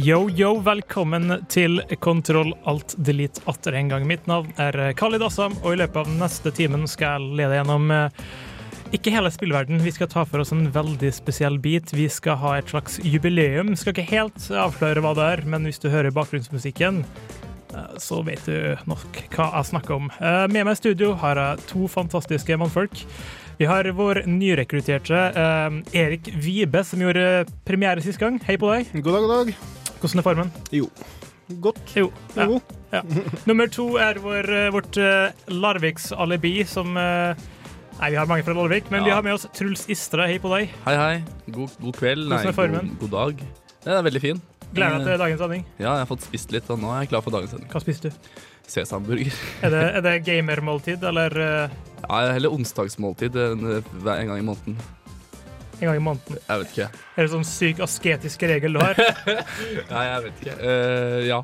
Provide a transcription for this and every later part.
Yo, yo, velkommen til Kontroll alt delete atter en gang. Mitt navn er Khalid Assam, og i løpet av neste timen skal jeg lede gjennom eh, ikke hele spillverden. Vi skal ta for oss en veldig spesiell bit. Vi skal ha et slags jubileum. Skal ikke helt avsløre hva det er, men hvis du hører bakgrunnsmusikken, eh, så vet du nok hva jeg snakker om. Eh, Med meg i studio har jeg to fantastiske mannfolk. Vi har vår nyrekrutterte Erik Vibe, som gjorde premiere sist gang. Hei på deg. God dag, god dag. Hvordan er formen? Jo. Godt. Jo. Ja. Jo. Ja. Nummer to er vår, eh, vårt uh, Larviks alibi, som eh, Nei, vi har mange fra Larvik, men vi har med oss Truls Istra. Hei på deg. Hei, hei. God, god kveld. Hvordan er Nei, formen? god, god dag. Det er veldig fin. Gleder deg til dagens sending. Ja, jeg har fått spist litt, og nå er jeg klar for dagens sending. Hva spiste du? Sesamburger. Er det, er det gamermåltid, eller eh, Ja, heller onsdagsmåltid en, en gang i måneden. En gang i måneden? Jeg vet ikke. Er det sånn syk asketisk regel du har? Nei, jeg vet ikke. Uh, ja.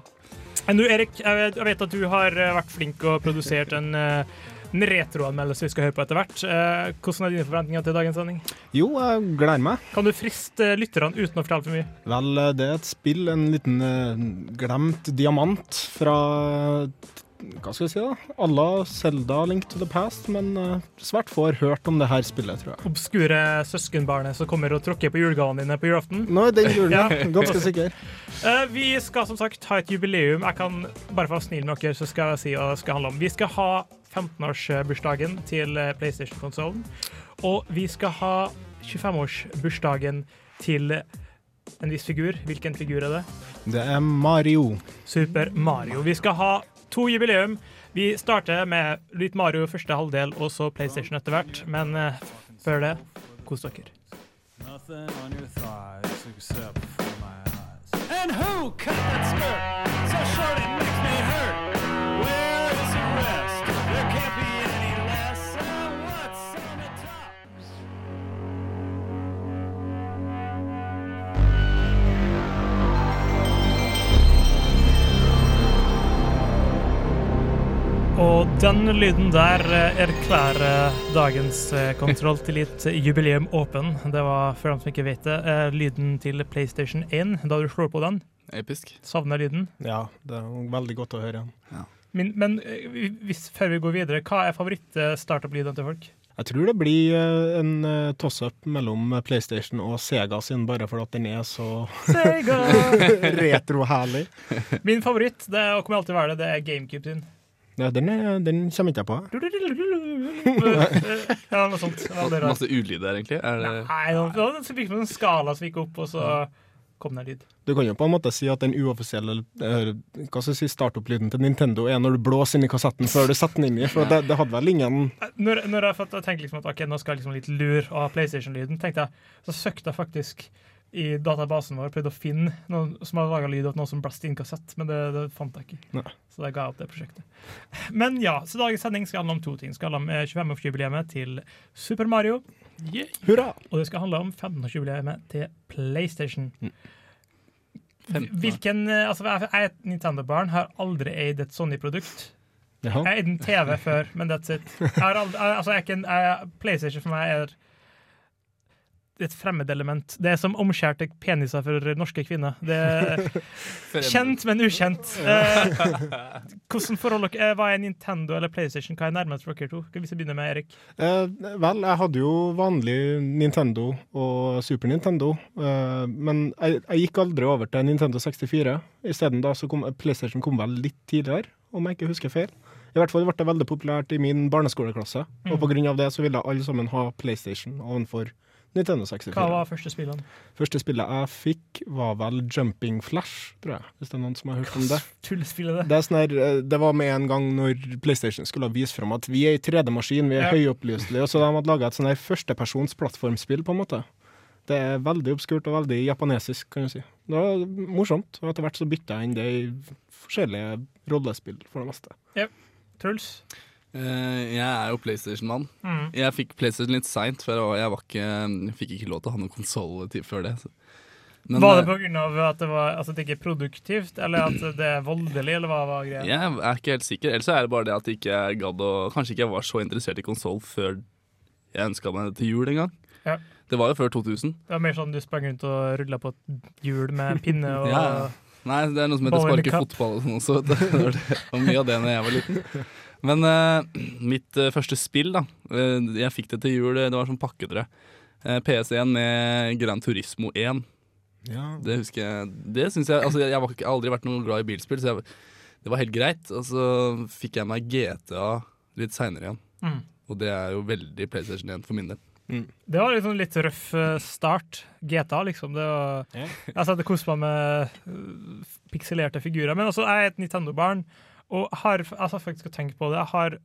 Men du, Erik, jeg vet, jeg vet at du har eh, vært flink og produsert en, uh, en retroanmeldelse vi skal høre på etter hvert. Eh, Hvordan er dine forventninger til dagens sending? Jo, jeg gleder meg. Kan du friste lytterne uten å fortelle for mye? Vel, eh, det er et spill, en liten eh, glemt diamant fra hva skal jeg si, da? Alla Zelda Link to the Past, men eh, svært få har hørt om det her spillet, tror jeg. Obskure søskenbarnet som kommer og tråkker på julegavene dine på julaften. Nå er den julen, Ja. Ganske sikker. Uh, vi skal som sagt ha et jubileum. Jeg kan bare for å snill med dere, så skal jeg si hva det skal handle om. Vi skal ha 15-årsbursdagen til eh, PlayStation-konsollen. Og vi skal ha 25-årsbursdagen til en viss figur. Hvilken figur er det? Det er Mario. Super Mario. Vi skal ha to jubileum. Vi starter med litt Mario første halvdel, og så PlayStation etter hvert. Men uh, før det, kos dere. Nothing on your thighs except for my. And who cut that so short it makes Og den lyden der eh, erklærer dagens eh, Kontroll til litt jubileum åpen. Det var, for dem som ikke vet det, eh, lyden til PlayStation 1 da du slår på den. Episk. Savner lyden. Ja, det er veldig godt å høre igjen. Men, men eh, hvis, før vi går videre, hva er favoritt-startup-lyden til folk? Jeg tror det blir en toss-up mellom PlayStation og Sega sin, bare fordi at den er så Sega! retro-herlig. Min favoritt, det er, og kommer alltid være det, det er GameCube sin. Ja, den, er, den kommer ikke jeg på. Ja, noe sånt. Veldig rart. Masse ulyder, egentlig. Er det... Nei, det var det en skala som gikk opp, og så kom det en lyd. Du kan jo på en måte si at den uoffisielle eh, hva skal jeg si, startup-lyden til Nintendo er når du blåser inn i kassetten før du setter den inn i, for det, det hadde vel ingen Når, når jeg, jeg tenkte liksom at ok, nå skal jeg liksom litt lur og ha PlayStation-lyden, tenkte jeg, så søkte jeg faktisk i databasen vår, prøvd å finne noen som hadde laga lyd av noen som blæste inn kassett, men det, det fant jeg ikke. Nei. Så da ga jeg opp det prosjektet. Men ja, så dagens sending skal handle om to ting. Skal handle om eh, 25-årsjubileet til Super Mario, Hurra! og det skal handle om 15-årsjubileet til PlayStation. Mm. Hvilken, eh, altså Jeg er et Nintendo-barn, har aldri eid et Sony-produkt. Jaha. Jeg eide en TV før, men that's it. Jeg har aldri, altså jeg er ikke en, jeg, PlayStation for meg er et fremmedelement. Det er som omskjærte peniser for norske kvinner. Det er kjent, men ukjent. Eh, hvordan forhold dere, Hva er Nintendo eller PlayStation? Hva er nærmest for dere to? Hvis vi begynner med Erik. Eh, vel, jeg hadde jo vanlig Nintendo og Super Nintendo, eh, men jeg, jeg gikk aldri over til Nintendo 64. Isteden da så kom PlayStation kom vel litt tidligere, om jeg ikke husker feil. I hvert fall ble det veldig populært i min barneskoleklasse, og Mm. på grunn av det så ville alle sammen ha PlayStation ovenfor Nintendo 64. Hva var første spillet? Første spillet jeg fikk, var vel Jumping Flash, tror jeg. Hvis det er noen som har hørt om det. Tullespillet, det. Det, er sånn eh, det var med en gang når PlayStation skulle vise fram at vi er i 3D-maskin, vi er Ja. høyopplyselige. Og så de hadde laga et sånn førstepersons plattformspill, på en måte. Det er veldig obskurt og veldig japanesisk, kan du si. Det var morsomt, og etter hvert så bytta jeg inn det i forskjellige rollespill, for det meste. Truls? Eh, jeg er jo PlayStation-mann. Mm. Jeg fikk PlayStation litt seint, for jeg, jeg ikke, jeg fikk ikke lov til å ha noen konsoll før det. Men, var det pga. grunn av at det, var, at det ikke er produktivt, eller at det er voldelig, eller hva var greia? jeg er ikke helt sikker. Ellers er det bare det at jeg ikke gadd å Kanskje ikke jeg var så interessert i konsoll før jeg ønska meg det til jul en gang. Ja. Det var jo før 2000. Det var mer sånn du sprang rundt og rulla på et hjul med pinne og Ja. Nei, det er noe som heter sparke fotball og sånn også. Det var, mye av det når jeg var liten. Men uh, mitt uh, første spill, da. Uh, jeg fikk det til jul, det var sånn pakkedre. Uh, PS1 med Gran Turismo 1. Ja. Det husker jeg Det syns jeg Altså, jeg har aldri vært noe glad i bilspill, så jeg, det var helt greit. Og så fikk jeg meg GTA litt seinere igjen. Mm. Og det er jo veldig PlayStation 1 for min del. Det var liksom litt røff start. GTA, liksom. Det var, yeah. Jeg satt og koste meg med pikselerte figurer. Men altså, jeg er et Nintendo-barn, og har altså, faktisk å tenke på det. Jeg har,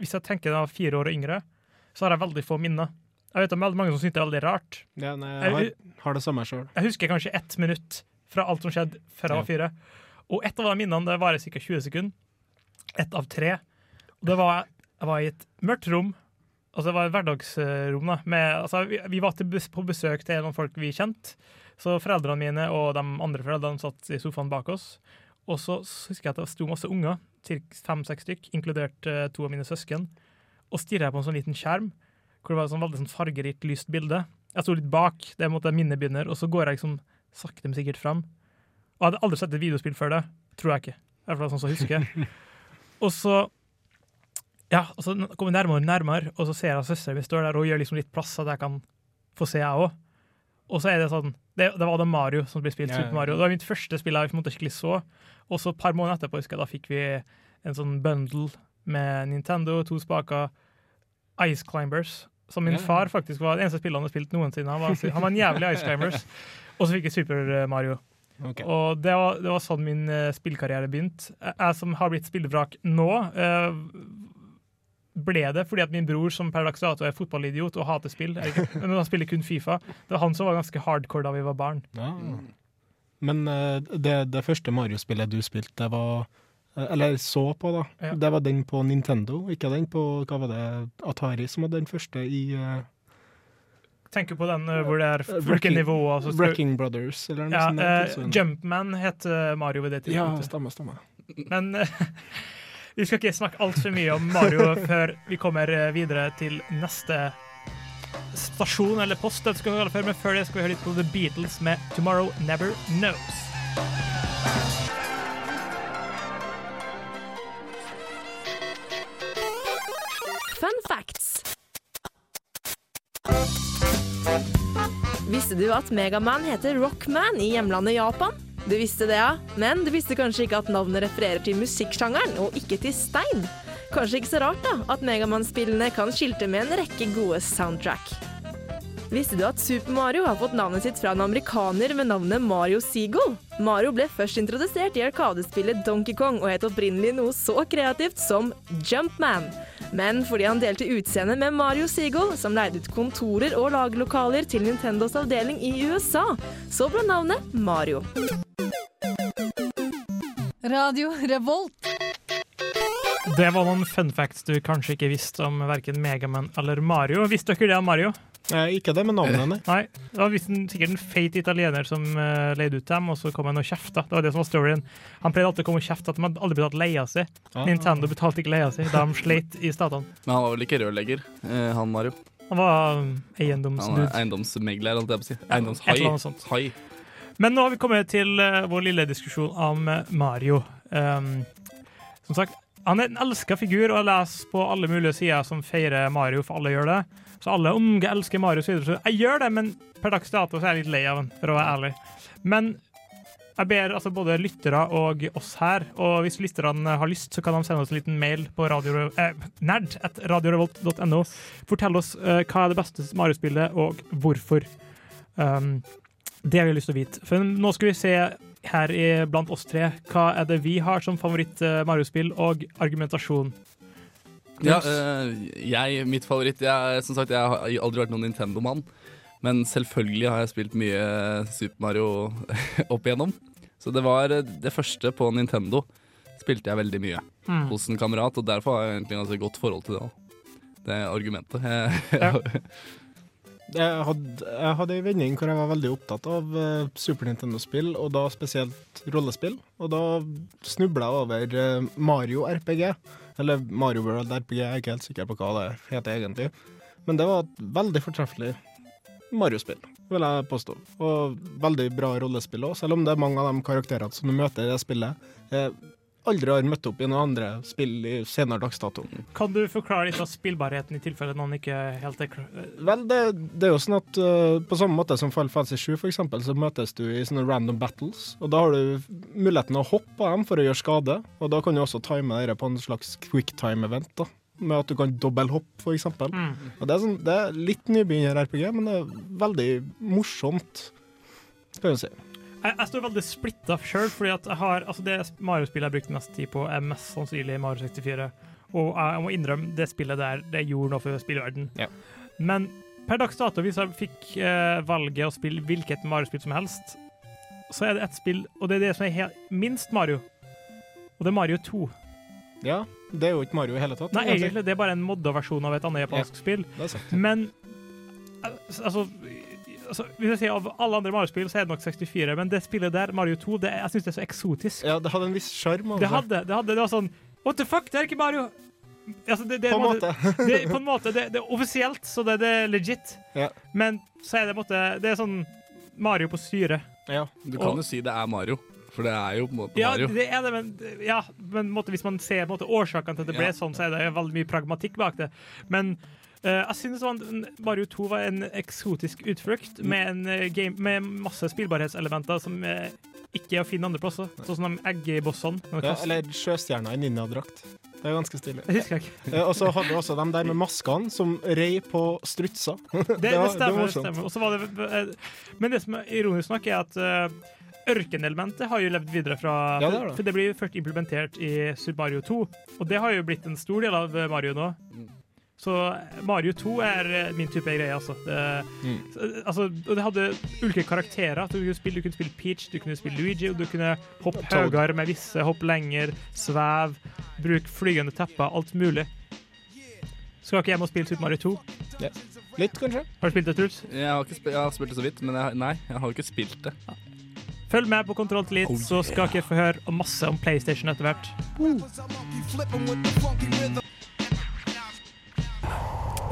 hvis jeg tenker da fire år og yngre, så har jeg veldig få minner. Jeg vet om veldig mange som syns det er veldig rart. Ja, nei, jeg har, har det samme sjøl. Jeg husker kanskje ett minutt fra alt som skjedde før jeg var fire. Og ett av de minnene det varer ca. 20 sekunder. Ett av tre. Og det var, jeg var i et mørkt rom. Altså det var et hverdagsrom. da med, altså vi, vi var til bes på besøk til noen folk vi kjente. Så foreldrene mine og de andre foreldrene satt i sofaen bak oss. Og så husker jeg at det sto masse unger, fem-seks stykk, inkludert uh, to av mine søsken, og stirra på en sånn liten skjerm hvor det var et sånn veldig sånn fargerikt, lyst bilde. Jeg sto litt bak, det er måte minnet begynner, og så går jeg liksom sakte, men sikkert fram. Og jeg hadde aldri sett et videospill før det. Tror jeg ikke. I hvert fall sånn som jeg husker. og så ja, og så kommer jeg nærmere og nærmere, og så ser jeg at søsteren min står der og gjør liksom litt plass, så at jeg kan få se, jeg òg. Og så er det sånn Det, det var da Mario som ble spilt. Super Mario. Det var mitt første spill jeg skikkelig så. Og så et par måneder etterpå husker jeg, da fikk vi en sånn bundle med Nintendo, to spaker, Ice Climbers. Som min far faktisk var det eneste spillet han har spilt noensinne. Han var, han var en jævlig Ice Climbers. Og så fikk jeg Super Mario. Okay. Og det var, det var sånn min eh, spillkarriere begynte. Jeg jeg som har blitt spillvrak nå, eh, ble det fordi at min bror, som per dags dato er fotballidiot og hater spill, men han spiller kun Fifa, det var han som var ganske hardcore da vi var barn. Ja. Men eh, det, det første Mario-spillet du spilte, det var eh, Eller så på, da. Ja. Det var den på Nintendo, ikke den på hva var det, Atari, som var den første i uh, Tenker på den eh, hvor det er Eh, hvilke nivåer så Wrecking Brothers, eller noe ja, sånt. Uh. Jumpman het eh, Mario ved det Ja, tidspunktet. stemmer, stemmer. Men eh, vi skal ikke snakke altfor mye om Mario før vi kommer eh, videre til neste stasjon, eller post, det skal vi kalle det før, men før det skal vi høre litt på The Beatles med 'Tomorrow Never Knows'. Fun facts. Visste du at Megaman heter Rockman i hjemlandet Japan? Du visste det, ja. Men du visste kanskje ikke at navnet refererer til musikksjangeren, og ikke til stein. Kanskje ikke så rart da, at Megamann-spillene kan skilte med en rekke gode soundtrack. Visste du at Super Mario har fått navnet sitt fra en amerikaner med navnet Mario Seagull? Mario ble først introdusert i arkadespillet Donkey Kong og het opprinnelig noe så kreativt som Jumpman. Men fordi han delte utseende med Mario Seagull, som leide ut kontorer og lagerlokaler til Nintendos avdeling i USA, så ble navnet Mario. Radio Revolt. Det var noen fun facts du kanskje ikke visste om verken Megaman eller Mario. Visste dere det om Mario? Eh, ikke det med navnet, hennes. Nei, det var visst en, sikkert en feit italiener som uh, leide ut dem, og så kom han og kjefta. Det var det som var storyen. Han pleide alltid å komme og kjefte at de hadde aldri betalt leia si. Ah. Nintendo betalte ikke leia si da de sleit i statene. Men han var vel ikke rørlegger, eh, han Mario. Han var um, Han er eiendomsdude. eiendomsmegler, holdt jeg på å si. et eller annet Eiendomshai. sånt. Hai. Men nå har vi kommet til eh, vår lille diskusjon om eh, Mario. Um, som sagt, han er en elska figur, og jeg leser på alle mulige sider som feirer Mario, for alle gjør det. Så alle unge elsker Mario, så jeg gjør det, men per dags dato så er jeg litt lei av han, for å være ærlig. Men jeg ber altså både lyttere og oss her, og hvis lytterne har lyst, så kan de sende oss en liten mail på radio, eh, nerd at radiorevolt.no. Fortell oss eh, hva er det beste Mario-spillet, og hvorfor. Um, det har vi lyst til å vite. For nå skal vi se her i, blant oss tre hva er det vi har som favoritt-Mario-spill, og argumentasjon. Ja, eh, jeg, mitt favoritt jeg, Som sagt, jeg har aldri vært noen Nintendo-mann. Men selvfølgelig har jeg spilt mye Super Mario opp igjennom. Så det var eh, det første på Nintendo. Spilte jeg veldig mye Mm. hos en kamerat, og derfor har jeg egentlig ganske godt forhold til det òg. Det er argumentet. Jeg, Jeg hadde, jeg hadde en vending hvor jeg var veldig opptatt av uh, Super Nintendo-spill, og da spesielt rollespill. Og da snubla jeg over uh, Mario RPG. Eller Mario World RPG, jeg er ikke helt sikker på hva det heter egentlig. Men det var et veldig fortreffelig Mario-spill, vil jeg påstå. Og veldig bra rollespill òg, selv om det er mange av de karakterene som du møter i det spillet, eh, aldri har møtt opp i noen andre spill i senere dags dato. Kan du forklare litt av spillbarheten i tilfelle noen ikke helt er? Vel, det, det er jo sånn at uh, på samme måte som Fall Fancy 7 for eksempel, så møtes du i sånne random battles, og da har du muligheten å hoppe av dem for å gjøre skade, og da kan du også time dette på en slags quicktime-event, da. Med at du kan dobbelthoppe, eksempel. Mm. Og det er, sånn, det er litt nybegynner-RPG, men det er veldig morsomt, kan du si. Jeg, jeg står veldig splitta sjøl, fordi at jeg har altså det Mario-spillet jeg brukte mest tid på, er mest sannsynlig Mario 64. Og jeg må innrømme, det spillet der, det gjorde noe for spillverden. Ja. Men per dags dato, hvis jeg fikk eh, valget å spille hvilket Mario-spill som helst, så er det ett spill, og det er det som er minst Mario. Og det er Mario 2. Ja, det er jo ikke Mario i hele tatt. Nei, egentlig, det er bare en modda versjon av et annet japansk spill. Er sant. Men altså, altså Hvis jeg sier av alle andre Mario-spill, så er det nok 64, men det spillet der, Mario 2, det, jeg syns det er så eksotisk. Ja, det hadde en viss sjarm. Det altså. hadde, det hadde, det var sånn What the fuck, det er ikke Mario! Altså, det, det, På en måte- måte. det, på en måte. Det, det er offisielt, så det, det er legit. Ja. Men så er det, på en måte, det er sånn Mario på syre. Ja. du kan Og- jo si det er Mario, for det er jo på en måte Ja, Mario. det er det, men, ja, men måte, hvis man ser på en måte, årsakene til at det ble Ja. sånn, så er det veldig mye pragmatikk bak det. Men jeg synes Mario 2 var en eksotisk utflukt med, en, eh, game, med masse spillbarhetselementer som eh, ikke er å finne andre plasser. Sånn som de eggbossene. Ja, eller sjøstjerna i ninjadrakt. Det er ganske stilig. Eh, Og så hadde du også de der med maskene som rei på strutser. Det, det, var- stemmer. var det stemmer. Var det, eh, men det som er ironisk nok, er at eh, ørkenelementet har jo levd videre fra Ja, det det. For det blir først implementert i Super Mario 2, og det har jo blitt en stor del av eh, Mario nå. Så Mario 2 er eh, min type greie, altså. Det, Mm. altså. Det hadde ulike karakterer. Du kunne spille, du kunne spille Peach, du kunne spille Luigi, og du kunne hoppe høyere med visse, hoppe lenger, sveve, bruke flygende tepper, alt mulig. Skal ikke hjem og spille Super Mario 2? Litt, kanskje? Har du spilt det, Truls? Jeg har, ikke sp jeg har spilt det så vidt, men jeg, nei, jeg har ikke spilt det. Følg med på Kontroll til Elite, så skal dere få høre masse om PlayStation etter hvert.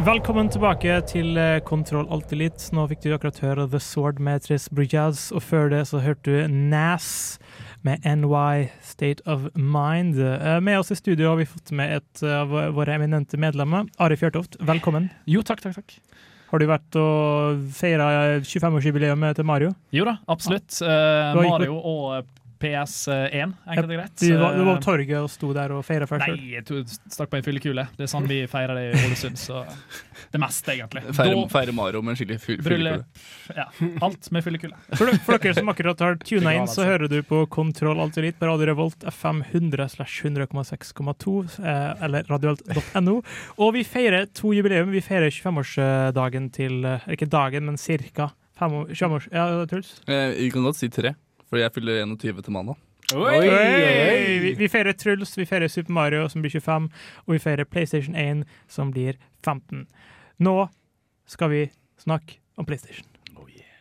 Velkommen tilbake til eh, Kontroll Alt Elite. Nå fikk du akkurat høre The Sword med Brigades, og før det så hørte du NAS med NY State of Mind. Eh, Med oss i studio har vi fått med et av våre eminente medlemmer. Ari Fjørtoft, velkommen. Jo, takk, takk, takk. Har du vært og feira 25-årsjubileet til Mario? Jo da, absolutt. Eh, har ikke- Mario og PS1, enkelt og greit. Du var, du var Eh, på torget og sto der og feira først? Nei, jeg to- stakk på ei fyllekule. Det er sånn vi feirer det i Ålesund. Så det meste, egentlig. Feire, feire Mario med en skikkelig fyllekule. Ja, alt med fyllekule. For, for dere som akkurat har tuna inn, så hører du på Kontroll Alterit på Radio Revolt FM 100 slash 100,6,2 eh, eller radioalt.no. Og vi feirer to jubileum. Vi feirer 25-årsdagen til eh, Ikke dagen, men ca. 25 år, Ja, Truls? Eh, Vi kan godt si tre, for jeg fyller 21 til mandag. Oi! Vi, vi feirer Truls, vi feirer Super Mario, som blir 25, og vi feirer PlayStation 1, som blir 15. Nå skal vi snakke om PlayStation.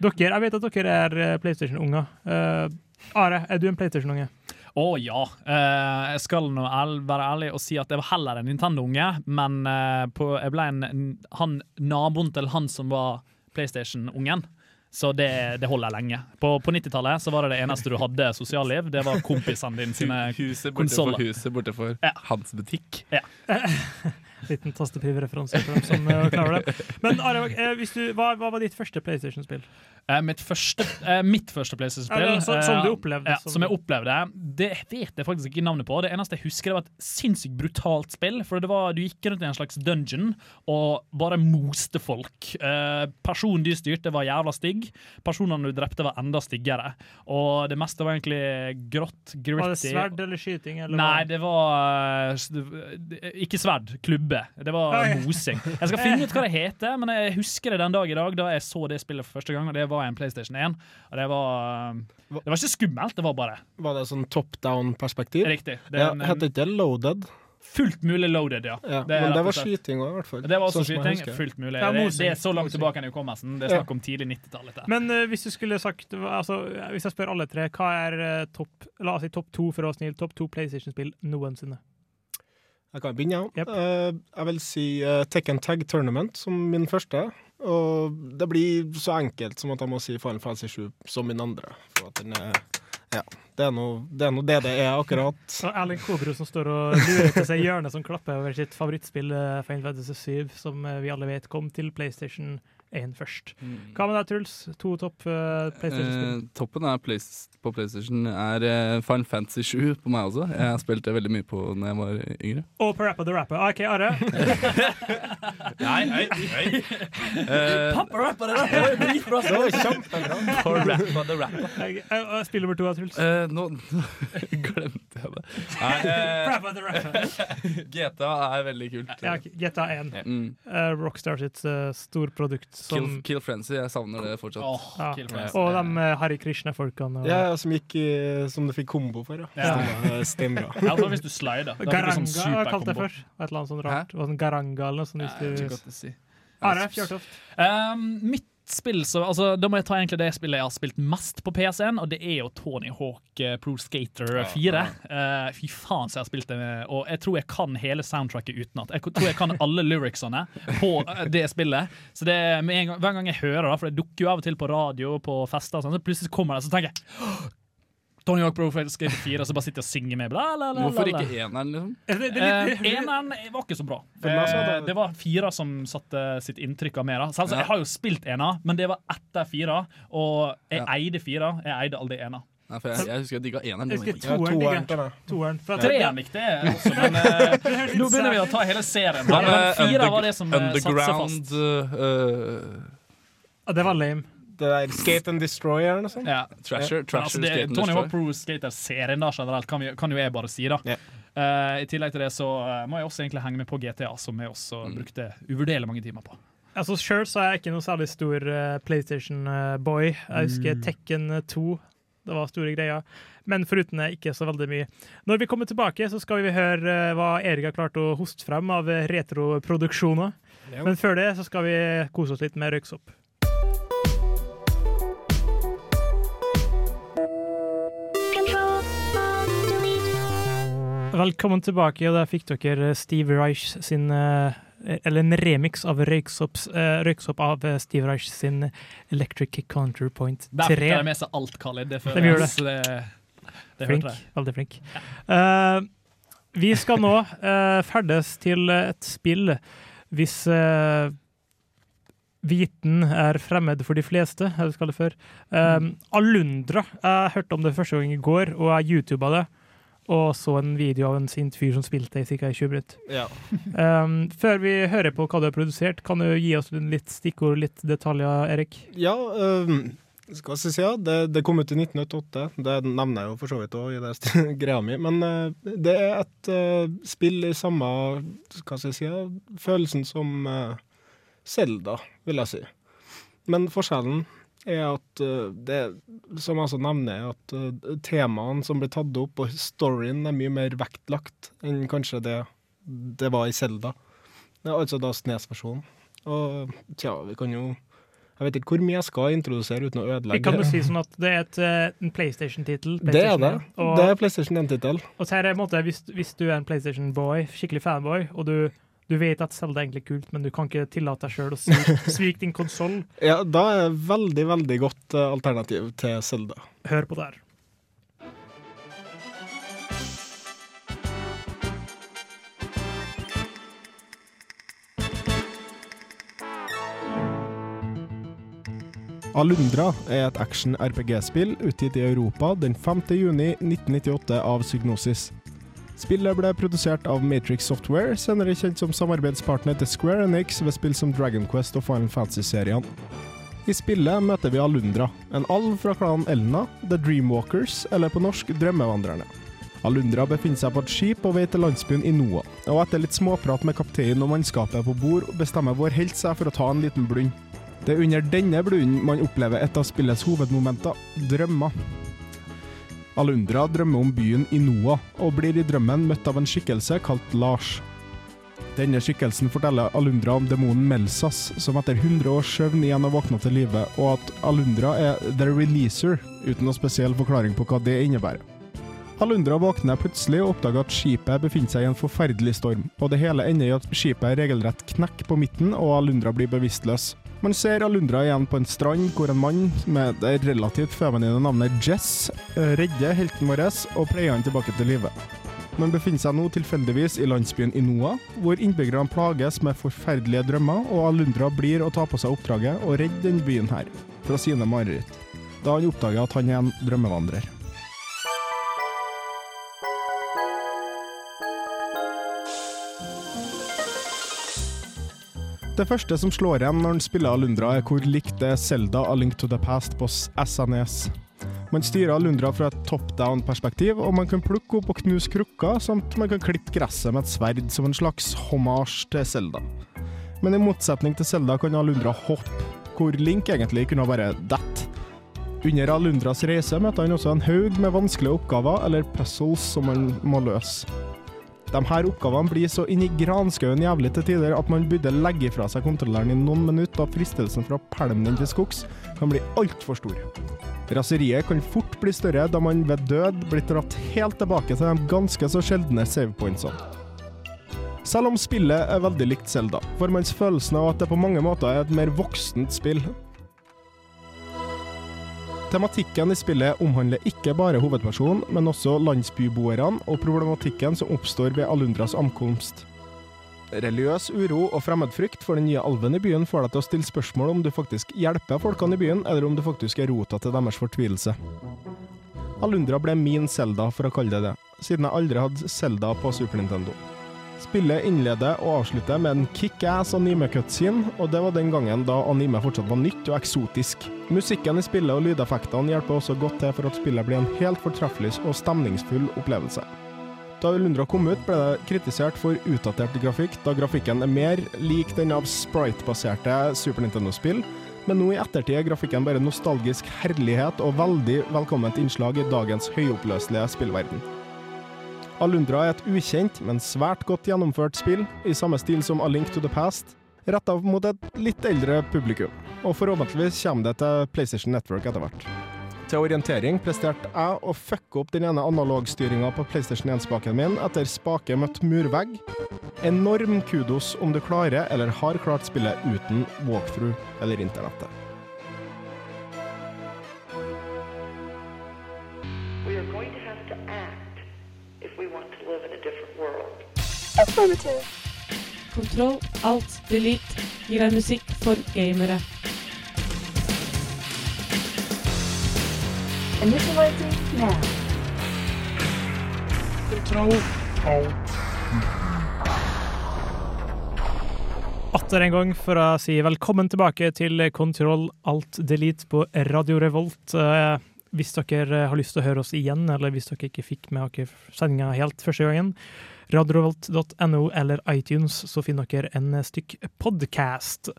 Dere, Jeg vet at dere er eh, PlayStation-unger. Uh, Are, er du en PlayStation-unge? Å ja. Eh, jeg skal nå være ærlig og si at jeg var heller en Nintendo-unge, men eh, på, jeg ble en, han, naboen til han som var PlayStation-ungen. Så det, det holder lenge. På, på 90-tallet så var det det eneste du hadde sosialliv. Det var kompisene dine sine Huset borte for konsoller. huset borte for hans butikk. Ja. Liten tastepiv-referanse for dem som eh, klarer det. Men Are, eh, hva, hva var ditt første PlayStation-spill? Eh, mitt eh, mitt første PlayStation-spill Ja, som, som eh, du opplevde, Ja, som- som jeg opplevde. Det vet jeg faktisk ikke navnet på. Det eneste jeg husker, det var et sinnssykt brutalt spill. For det var, Du gikk rundt i en slags dungeon og bare moste folk. Eh, personen du styrte, var jævla stygg. Personene du drepte, var enda styggere. Og det meste var egentlig grått, gritty. Var det sverd eller skyting? Eller Nei, det var eh, ikke sverd. Klubbe skubbe. Det var Oi. mosing. Jeg skal finne ut hva det heter, men jeg husker det den dag i dag da jeg så det spillet for første gang, og det var en PlayStation 1. Og det var Det var ikke skummelt, det var bare Var det sånn top down-perspektiv? Riktig. Det Ja, Heter ikke det loaded? fullt mulig loaded, ja. Ja, Det men det var skyting òg, i hvert fall. Det var også Sånn skyting. Fullt mulig. Ja, det, det er så langt tilbake enn hukommelsen. Det er snakk om tidlig 90-tallet. Men uh, hvis du skulle sagt altså, Hvis jeg spør alle tre, hva er uh, topp La oss si topp to for å være snill, topp to PlayStation-spill noensinne? Jeg kan begynne, ja. Yep. Uh, jeg vil si uh, Tekken Tag Tournament som min første. Og det blir så enkelt som at jeg må si Final Fantasy 7 som min andre. For at den er Ja. Det er noe det, er noe det, det er akkurat. Og Erling Kobro som står og lurer til seg hjørnet som klapper over sitt favorittspill eh, Final Fantasy 7, som eh, vi alle vet kom til PlayStation 1 først. Hva med deg, Truls? To topp uh, PlayStation-spill. Eh, toppen er Plays- på PlayStation er uh, Final Fantasy 7 på meg også. Jeg spilte veldig mye på når jeg var yngre. Og Parappa the Rapper. OK, Are. Nei, nei, nei. Uh, Pappa rapper det der! Det var dritbra. Det var kjempebra. Parappa the Rapper. Spill nummer to Truls. Uh, nå glemte jeg det. Nei, eh. GTA er veldig kult. Ja, GTA 1. Mm. Eh, Rockstar sitt uh, storprodukt Kill, som Kill Frenzy, jeg savner det fortsatt. Oh, ja. Og de uh, Harry Krishna-folkene. og- Ja, som gikk Som du fikk kombo for, ja. Ja. Stemmer. Ja, altså hvis du slider. Da Garanga sånn jeg kalte jeg før. Et eller annet sånt rart. Sånn Garanga eller noe sånt. Ja, jeg, jeg, jeg, jeg, jeg, jeg, jeg, jeg, mitt spill, så, altså, Da må jeg ta egentlig det spillet jeg har spilt mest på PC-en, og det er jo Tony Hawk eh, Pro Skater 4. Uh, fy faen så jeg har spilt det, med, og jeg tror jeg kan hele soundtracket utenat. Jeg tror jeg kan alle lyricsene på eh, det spillet. Så det gang, Hver gang jeg hører det, for det dukker jo av og til på radio på fester, og sånn, så plutselig kommer det, så tenker jeg «Åh, Tony Hawk Pro Skater 4, og så bare sitter jeg og synger med. Bla, la, la, la, Hvorfor ikke eneren, liksom? Litt- Eh, eneren var ikke så bra. Eh, det- var fire som satte sitt inntrykk av meg. da. Så, altså, Ja. Jeg har jo spilt ena, men det var etter fire, og jeg Ja. eide fire. Jeg eide aldri ena. Nei, for jeg, jeg husker jeg digga eneren. Jeg husker Ja, toeren. at Treeren likte jeg også, men uh, nå begynner vi å ta hele serien. Her. Men fire var det som eh, satte seg Underground fast. uh, det var lame. Det der Skate and Destroy eller noe sånt. Ja. Trasher, Men Trasher altså, det, Skate and Tony Hawk. Pro Skater-serien da generelt kan, vi, kan jo jeg bare si. da Ja. Uh, I tillegg til det så uh, må jeg også egentlig henge med på GTA, som jeg også Mm. brukte uvurderlig mange timer på. Altså Sjøl så er jeg ikke noe særlig stor uh, PlayStation-boy. Jeg husker Mm. Tekken 2. Det var store greier. Men foruten det ikke så veldig mye. Når vi kommer tilbake, så skal vi høre eh, hva Erik har klart å hoste frem av eh, retroproduksjoner. Men før det så skal vi kose oss litt med røyksopp. Velkommen tilbake, og der fikk dere Steve Reich sin eh, Eller en remix av Røyksopp, eh, Røyksopp av eh, Steve Reich sin Electric Counterpoint 3. Der fikk 3. de med seg alt, Khalid. Det, føles det. Det, Flink. Veldig flink. Eh, vi skal nå uh, ferdes til et spill hvis uh, viten er fremmed for de fleste, jeg skal det før. Um, Alundra. Jeg hørte om det første gang i går, og jeg YouTuba det. Og så en video av en sint fyr som spilte i ca. 20 minutter. Ja. Um, før vi hører på hva du har produsert, kan du gi oss litt stikkord, litt detaljer, Erik? Ja, um, skal jeg si ja, det, det kom ut i 1988. Det nevner jeg jo for så vidt òg i det greia mi. Men uh, det er et uh, spill i samme Hva skal jeg si følelsen som Zelda, vil jeg si. Men forskjellen er at øh, det, som jeg også nevner, er at øh, temaene som blir tatt opp, og storyen er mye mer vektlagt enn kanskje det det var i Zelda. Er altså da Snes-versjonen. Og tja, vi kan jo Jeg vet ikke hvor mye jeg skal introdusere uten å ødelegge. Vi kan jo si sånn at det er et, eh, en PlayStation-tittel. det er det. Og- Det er PlayStation 1-tittel. Og så her en måte, hvis, hvis du er en PlayStation-boy, skikkelig fanboy, og du, du vet at Zelda er egentlig kult, men du kan ikke tillate deg sjøl å svike, svik din konsoll, Ja, da er det veldig, veldig godt eh, alternativ til Zelda. hør på det her. Alundra er et action-RPG-spill utgitt i Europa den 5. juni 1998 av Psygnosis. Spillet ble produsert av Matrix Software, senere kjent som samarbeidspartner til Square Enix ved spill som Dragon Quest og Final Fantasy-seriene. I spillet møter vi Alundra, en alv fra klanen Elna, The Dreamwalkers, eller på norsk Drømmevandrerne. Alundra befinner seg på et skip på vei til landsbyen Inoa, og etter litt småprat med kapteinen og mannskapet på bord, bestemmer vår helt seg for å ta en liten blund. Det er under denne blunden man opplever et av spillets hovedmomenter, drømmer. Alundra drømmer om byen Inoa, og blir i drømmen møtt av en skikkelse kalt Lars. Denne skikkelsen forteller Alundra om demonen Melsas, som etter 100 års søvn igjen har våkna til live, og at Alundra er the releaser, uten noen spesiell forklaring på hva det innebærer. Alundra våkner plutselig og oppdager at skipet befinner seg i en forferdelig storm, og det hele ender i at skipet regelrett knekker på midten, og Alundra blir bevisstløs. Man ser Alundra igjen på en strand hvor en mann med det relativt feminine navnet Jess eh, redder helten vår og pleier han tilbake til live. Man befinner seg nå tilfeldigvis i landsbyen Inoa, hvor innbyggerne plages med forferdelige drømmer, og Alundra blir å ta på seg oppdraget å redde denne byen her fra sine mareritt, da han oppdager at han er en drømmevandrer. Det første som slår igjen når en spiller Alundra, er hvor likt det er Zelda A Link to the Past på SNES. Man styrer Alundra fra et top down-perspektiv, og man kan plukke opp og knuse krukker, samt man kan klippe gresset med et sverd som en slags hommage til Zelda. Men i motsetning til Zelda kan Alundra hoppe, hvor Link egentlig kunne bare dette. Under Alundras reise møter han også en haug med vanskelige oppgaver, eller puzzles, som han må løse. De her oppgavene blir så inni granskauen jævlig til tider at man burde legge fra seg kontrolleren i noen minutter, da fristelsen for å pælme den til skogs kan bli altfor stor. Raseriet kan fort bli større da man ved død blir dratt helt tilbake til de ganske så sjeldne savepointsene. Selv om spillet er veldig likt Zelda, får man følelsen av at det på mange måter er et mer voksent spill. Tematikken i spillet omhandler ikke bare hovedpersonen, men også landsbyboerne og problematikken som oppstår ved Alundras ankomst. Religiøs uro og fremmedfrykt for den nye alven i byen får deg til å stille spørsmål om du faktisk hjelper folkene i byen, eller om du faktisk er rota til deres fortvilelse. Alundra ble min Zelda, for å kalle det det, siden jeg aldri hadde Zelda på Super Nintendo. Spillet innleder og avslutter med en kickass anime-cutscene, og det var den gangen da anime fortsatt var nytt og eksotisk. Musikken i spillet og lydeffektene hjelper også godt til for at spillet blir en helt fortreffelig og stemningsfull opplevelse. Da Lundra kom ut, ble det kritisert for utdatert grafikk, da grafikken er mer lik den av sprite-baserte Super Nintendo-spill, men nå i ettertid er grafikken bare nostalgisk herlighet og veldig velkomment innslag i dagens høyoppløselige spillverden. Alundra er et ukjent, men svært godt gjennomført spill, i samme stil som A Link to the Past, retta mot et litt eldre publikum, og forhåpentligvis kommer det til PlayStation Network etter hvert. Til orientering presterte jeg å fucke opp den ene analogstyringa på PlayStation 1-spaken min etter spake møtt murvegg. Enorm kudos om du klarer eller har klart spillet uten walkthrough eller internettet. Kontroll, alt, delete gir deg musikk for gamere. Initializing now. Kontroll, alt. Atter en gang for å si velkommen tilbake til Kontroll Alt Delete på Radio Revolt. Eh, hvis dere har lyst til å høre oss igjen, eller hvis dere ikke fikk med dere sendinga helt første gangen, radiorevolt.no eller iTunes, så finner dere en stykk podkast.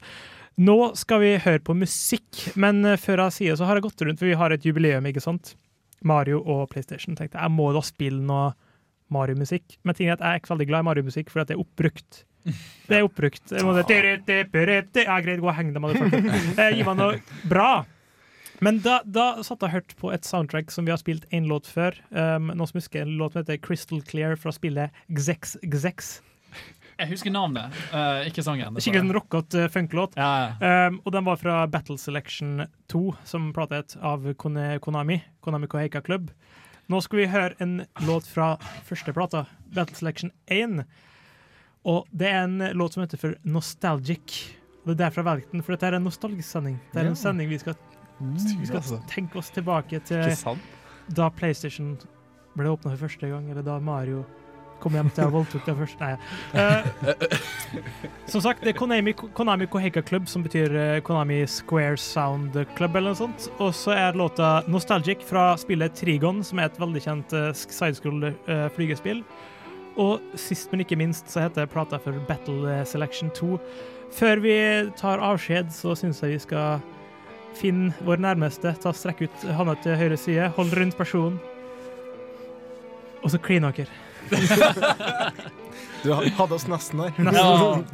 Nå skal vi høre på musikk, men eh, før jeg sier så har jeg gått rundt, for vi har et jubileum, ikke sant? Mario og PlayStation. Tenkte jeg må da spille noe Mario-musikk. Men ting er at jeg er ikke veldig glad i Mario-musikk, fordi det er oppbrukt. Det er oppbrukt. Jeg må det, ja, greit, gå og heng deg, motherfucker. det. Gi meg noe bra. Men da, da satt jeg og hørte på et soundtrack som vi har spilt én låt før. Um, noe som husker En låt som heter Crystal Clear fra spillet Gzex Gzex. Jeg husker navnet, uh, ikke sangen. Skikkelig en rockete uh, funklåt. Um, og den var fra Battle Selection 2, som plata het av Konami. Konami Koheika Club. Nå skal vi høre en låt fra første plata, Battle Selection 1. Og det er en låt som heter for Nostalgic. Og det er derfor jeg valgte den, for dette er en nostalgisk sending. Det er en sending vi skal, vi skal altså. tenke oss tilbake til da PlayStation ble åpna for første gang, eller da Mario kom hjem til og voldtok det først. Nei. Uh, som sagt, det er Konami, Konami Koheka Club, som betyr eh, Konami Square Sound Club, eller noe sånt. Og så er låta Nostalgic fra spillet Trigon, som er et veldig kjent uh, sidescroll uh, flygespill. Og sist, men ikke minst, så heter plata for Battle Selection 2. Før vi tar avskjed, så syns jeg vi skal finne vår nærmeste. Ta Strekk ut hånda til høyre side, hold rundt personen. Og så kline dere. Du hadde oss nesten der. Nesten.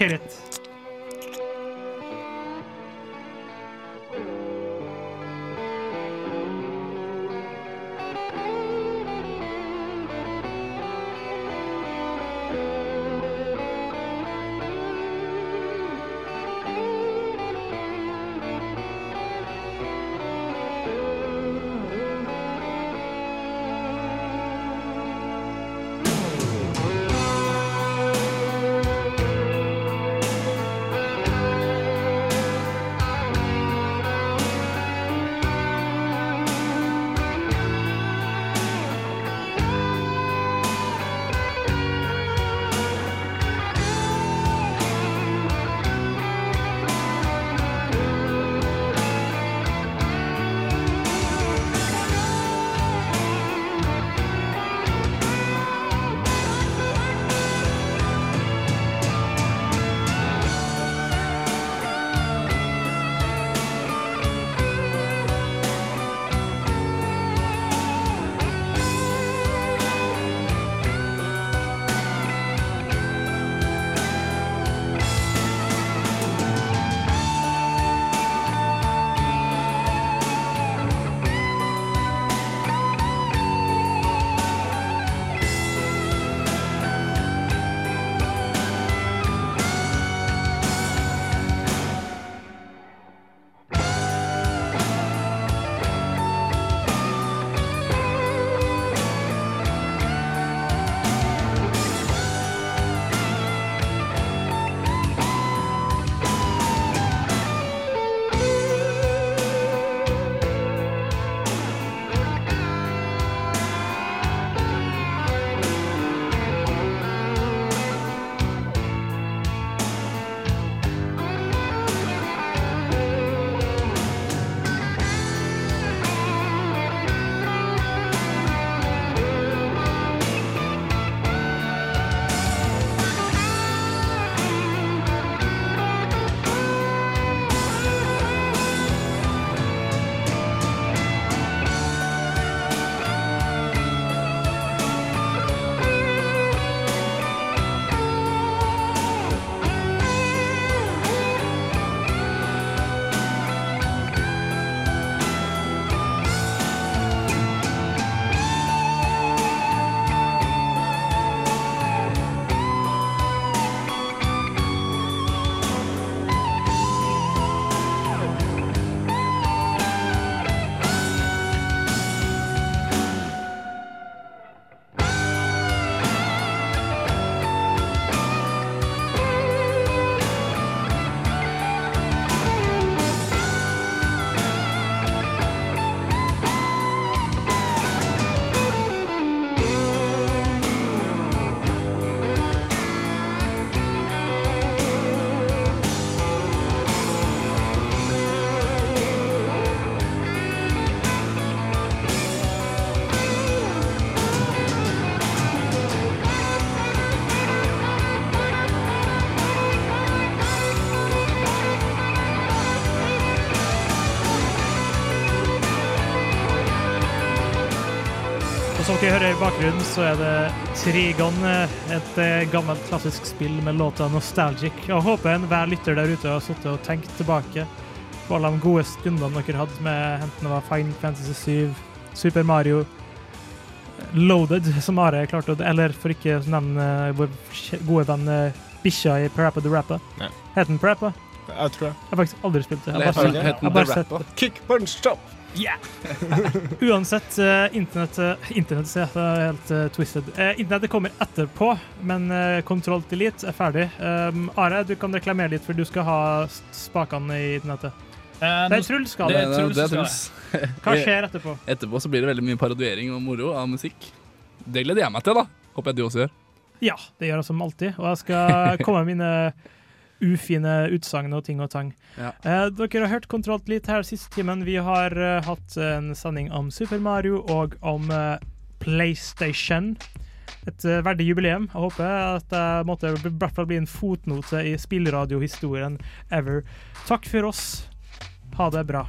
Ja. it. Og dere hører i bakgrunnen, så er det Trigon, et eh, gammelt klassisk spill med låta 'Nostalgic'. Og håper enhver lytter der ute har sittet og tenkt tilbake på alle de gode stundene dere hadde med enten det var Final Fantasy 7, Super Mario, Loaded, som Are klarte å Eller for ikke å nevne vår gode venn eh, bikkja i Parappa the Rappa. Ja. Het den Parappa? Jeg tror det. Jeg har faktisk aldri spilt det. Jeg har bare jeg har bare sett det. Kick, punch, chop! Yeah! Uansett, uh, internett uh, Internett ja, det er helt uh, twisted. Uh, internettet kommer etterpå, men uh, Control Delete er ferdig. Um, Are, du kan reklamere litt, for du skal ha spakene i internettet. Uh, det er Truls skal det det. er det er Truls. Hva skjer etterpå? Etterpå så blir det veldig mye parodiering og moro av musikk. Det gleder jeg meg til, da. Håper jeg du også gjør. Ja, det gjør jeg som alltid. Og jeg skal komme med mine ufine utsagn og ting og tang. Ja. Eh, dere har hørt Kontrollt litt her siste timen. Vi har eh, hatt en sending om Super Mario og om eh, PlayStation. Et eh, verdig jubileum. Jeg håper at det måtte i hvert fall bli en fotnote i spillradiohistorien ever. Takk for oss. Ha det bra.